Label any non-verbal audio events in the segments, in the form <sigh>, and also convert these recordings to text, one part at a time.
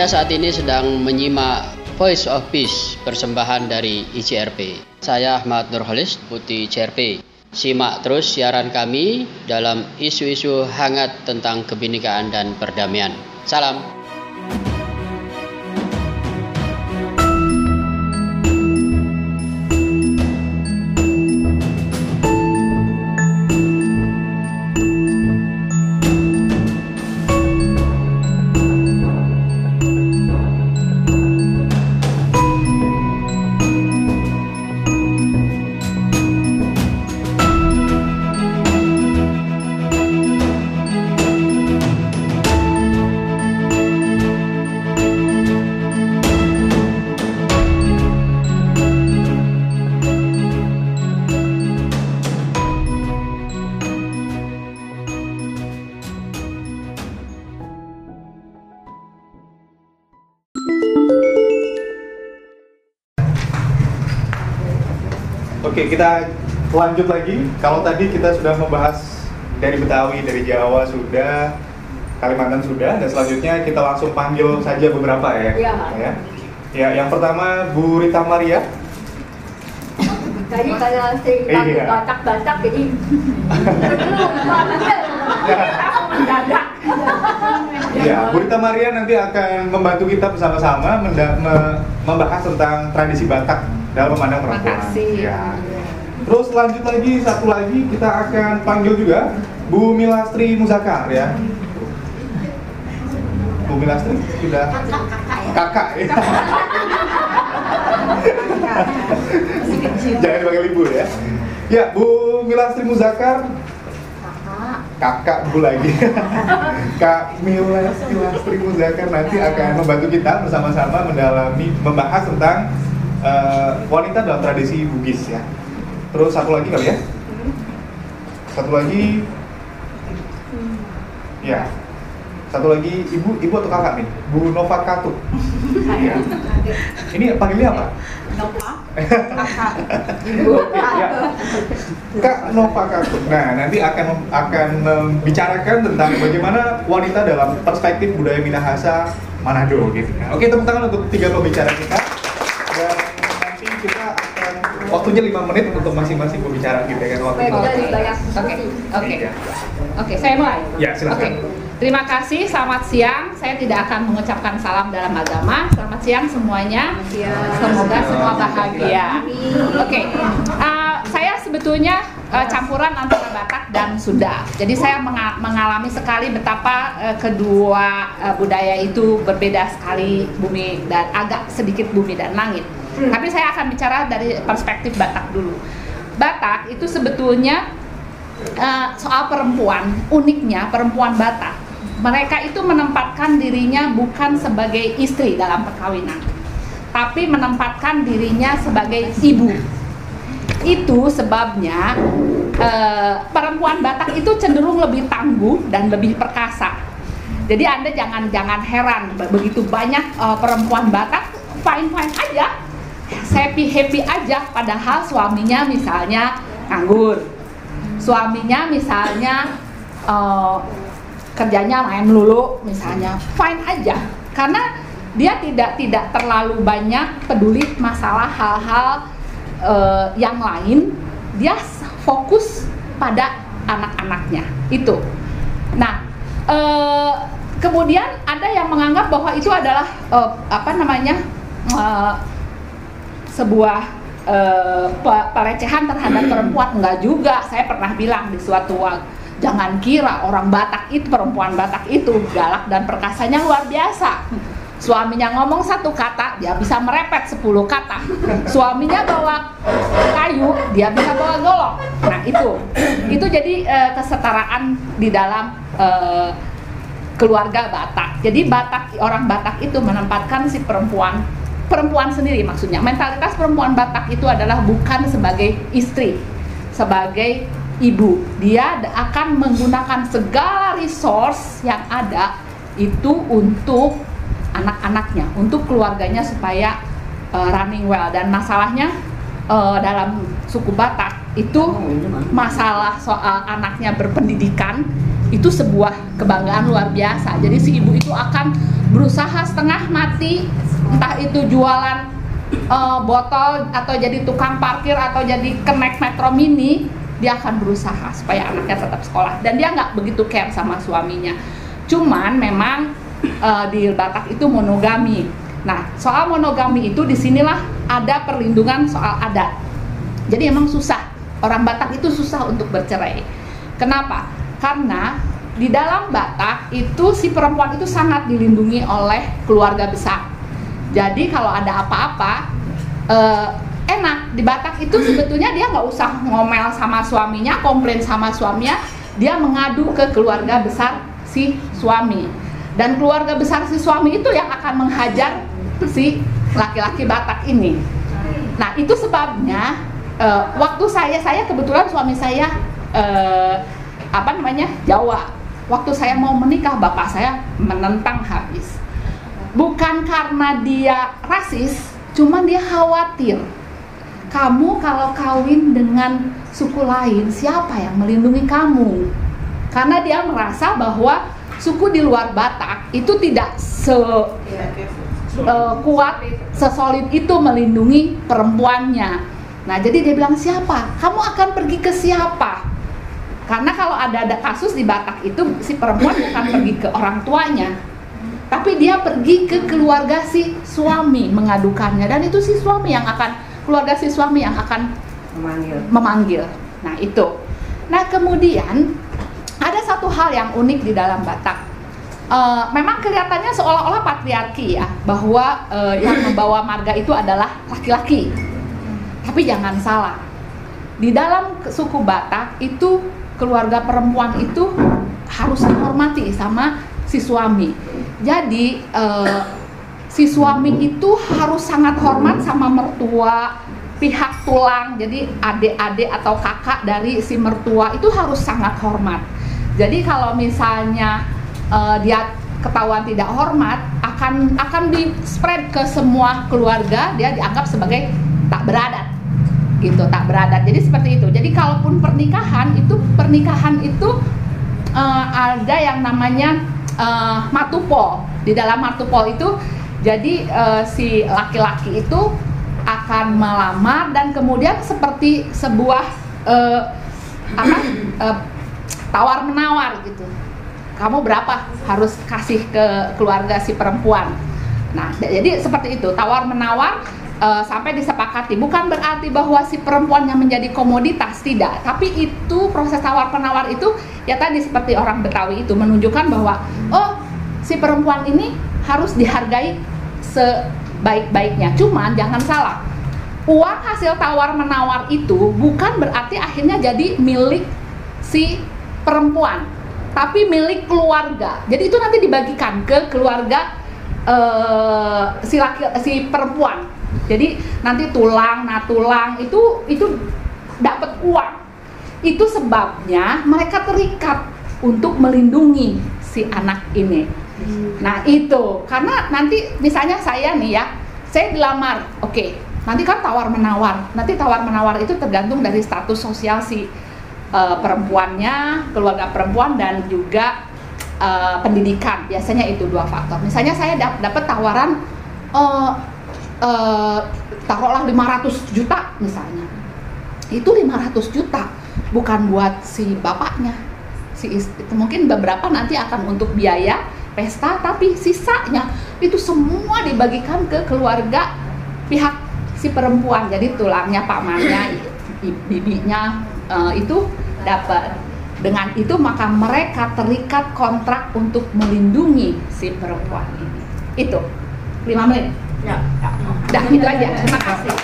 Anda saat ini sedang menyimak Voice of Peace persembahan dari ICRP. Saya Ahmad Nurholis, Putih ICRP. Simak terus siaran kami dalam isu-isu hangat tentang kebinekaan dan perdamaian. Salam. Oke, kita lanjut lagi. Kalau tadi kita sudah membahas dari Betawi, dari Jawa sudah, Kalimantan sudah, dan selanjutnya kita langsung panggil saja beberapa ya. Iya. Ya, ya yang pertama Bu Rita Maria. Tadi si Iya. batak-batak jadi mendadak. Ya, Bu Rita Maria nanti akan membantu kita bersama-sama me- membahas tentang tradisi Batak dalam memandang perempuan. Makasih. Ya. Terus lanjut lagi satu lagi kita akan panggil juga Bu Milastri Muzakar ya. Bu Milastri sudah kakak ya. Jangan dipanggil ibu ya. Ya, Bu Milastri Muzakar kakak bu lagi <laughs> Kak Milas Milastri Muzakar nanti akan membantu kita bersama-sama mendalami membahas tentang eh, wanita dalam tradisi Bugis ya terus satu lagi kali ya satu lagi ya satu lagi ibu ibu atau kakak nih Bu Nova Katu ya. ini panggilnya apa ya. Kak Nova Kakuk. Nah, nanti akan akan membicarakan tentang bagaimana wanita dalam perspektif budaya Minahasa Manado gitu ya. Oke, tepuk tangan untuk tiga pembicara kita. Dan nanti kita akan waktunya lima menit untuk masing-masing pembicara gitu ya kan waktu Baik, itu. dari banyak Oke, oke, Iya. oke. Saya mulai. Ya, silakan. Oke. Terima kasih. Selamat siang. Saya tidak akan mengucapkan salam dalam agama. Selamat siang semuanya. Semoga semua bahagia. Oke. Uh, saya sebetulnya uh, campuran antara Batak dan Sunda. Jadi saya menga- mengalami sekali betapa uh, kedua uh, budaya itu berbeda sekali bumi dan agak sedikit bumi dan langit. Tapi saya akan bicara dari perspektif Batak dulu. Batak itu sebetulnya eh, soal perempuan, uniknya perempuan Batak. Mereka itu menempatkan dirinya bukan sebagai istri dalam perkawinan, tapi menempatkan dirinya sebagai ibu. Itu sebabnya eh, perempuan Batak itu cenderung lebih tangguh dan lebih perkasa. Jadi Anda jangan jangan heran be- begitu banyak eh, perempuan Batak fine fine aja, happy happy aja, padahal suaminya misalnya nganggur, suaminya misalnya eh, kerjanya main melulu misalnya fine aja karena dia tidak tidak terlalu banyak peduli masalah hal-hal eh, yang lain dia fokus pada anak-anaknya. Itu. Nah eh, kemudian ada yang menganggap bahwa itu adalah eh, apa namanya eh, sebuah pe- pelecehan terhadap <clears throat> perempuan. Enggak juga. Saya pernah bilang di suatu waktu jangan kira orang Batak itu perempuan Batak itu galak dan perkasanya luar biasa suaminya ngomong satu kata dia bisa merepet 10 kata suaminya bawa kayu dia bisa bawa golok nah itu itu jadi eh, kesetaraan di dalam eh, keluarga Batak. Jadi Batak orang Batak itu menempatkan si perempuan perempuan sendiri maksudnya. Mentalitas perempuan Batak itu adalah bukan sebagai istri, sebagai ibu. Dia akan menggunakan segala resource yang ada itu untuk anak-anaknya, untuk keluarganya supaya uh, running well. Dan masalahnya uh, dalam suku Batak itu masalah soal anaknya berpendidikan itu sebuah kebanggaan luar biasa. Jadi si ibu itu akan berusaha setengah mati entah itu jualan uh, botol atau jadi tukang parkir atau jadi kenek metro mini dia akan berusaha supaya anaknya tetap sekolah. Dan dia nggak begitu care sama suaminya. Cuman memang uh, di Batak itu monogami. Nah soal monogami itu di sinilah ada perlindungan soal adat. Jadi emang susah. Orang Batak itu susah untuk bercerai. Kenapa? Karena di dalam Batak itu si perempuan itu sangat dilindungi oleh keluarga besar. Jadi kalau ada apa-apa eh, enak. Di Batak itu sebetulnya dia nggak usah ngomel sama suaminya, komplain sama suaminya, dia mengadu ke keluarga besar si suami. Dan keluarga besar si suami itu yang akan menghajar si laki-laki Batak ini. Nah itu sebabnya eh, waktu saya saya kebetulan suami saya eh, apa namanya Jawa. Waktu saya mau menikah bapak saya menentang habis. Bukan karena dia rasis cuman dia khawatir. Kamu kalau kawin dengan suku lain siapa yang melindungi kamu? Karena dia merasa bahwa suku di luar Batak itu tidak se uh, kuat sesolid itu melindungi perempuannya nah jadi dia bilang siapa kamu akan pergi ke siapa karena kalau ada ada kasus di Batak itu si perempuan bukan pergi ke orang tuanya, tapi dia pergi ke keluarga si suami mengadukannya dan itu si suami yang akan keluarga si suami yang akan memanggil. Memanggil. Nah, itu. Nah, kemudian satu hal yang unik di dalam Batak. Uh, memang kelihatannya seolah-olah patriarki ya, bahwa uh, yang <clears throat> membawa marga itu adalah laki-laki. Tapi jangan salah. Di dalam suku Batak itu keluarga perempuan itu harus dihormati sama si suami. Jadi uh, si suami itu harus sangat hormat sama mertua, pihak tulang. Jadi adik-adik atau kakak dari si mertua itu harus sangat hormat. Jadi kalau misalnya uh, dia ketahuan tidak hormat, akan akan di spread ke semua keluarga, dia dianggap sebagai tak beradat. Gitu tak beradat. Jadi seperti itu. Jadi kalaupun pernikahan itu pernikahan itu uh, ada yang namanya uh, matupol di dalam matupol itu jadi uh, si laki-laki itu akan melamar dan kemudian seperti sebuah uh, apa uh, tawar menawar gitu. Kamu berapa harus kasih ke keluarga si perempuan? Nah jadi seperti itu tawar menawar uh, sampai disepakati. Bukan berarti bahwa si perempuannya menjadi komoditas tidak. Tapi itu proses tawar penawar itu ya tadi seperti orang Betawi itu menunjukkan bahwa oh si perempuan ini harus dihargai sebaik-baiknya. Cuman jangan salah uang hasil tawar menawar itu bukan berarti akhirnya jadi milik si perempuan tapi milik keluarga jadi itu nanti dibagikan ke keluarga uh, si laki si perempuan jadi nanti tulang, nah tulang itu itu dapat uang. Itu sebabnya mereka terikat untuk melindungi si anak ini. Nah itu karena nanti misalnya saya nih ya, saya dilamar, oke. Okay, nanti kan tawar menawar. Nanti tawar menawar itu tergantung dari status sosial si uh, perempuannya, keluarga perempuan dan juga uh, pendidikan. Biasanya itu dua faktor. Misalnya saya dapat tawaran uh, uh, taruhlah 500 juta misalnya itu 500 juta bukan buat si bapaknya si istri, mungkin beberapa nanti akan untuk biaya pesta tapi sisanya itu semua dibagikan ke keluarga pihak si perempuan jadi tulangnya pamannya bibinya uh, itu dapat dengan itu maka mereka terikat kontrak untuk melindungi si perempuan ini itu lima menit Ya. Dah gitu aja. Terima kasih.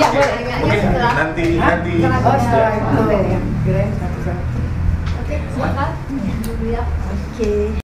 Ya boleh. Nanti nanti. Oh setelah itu. Oke, silakan. Oke.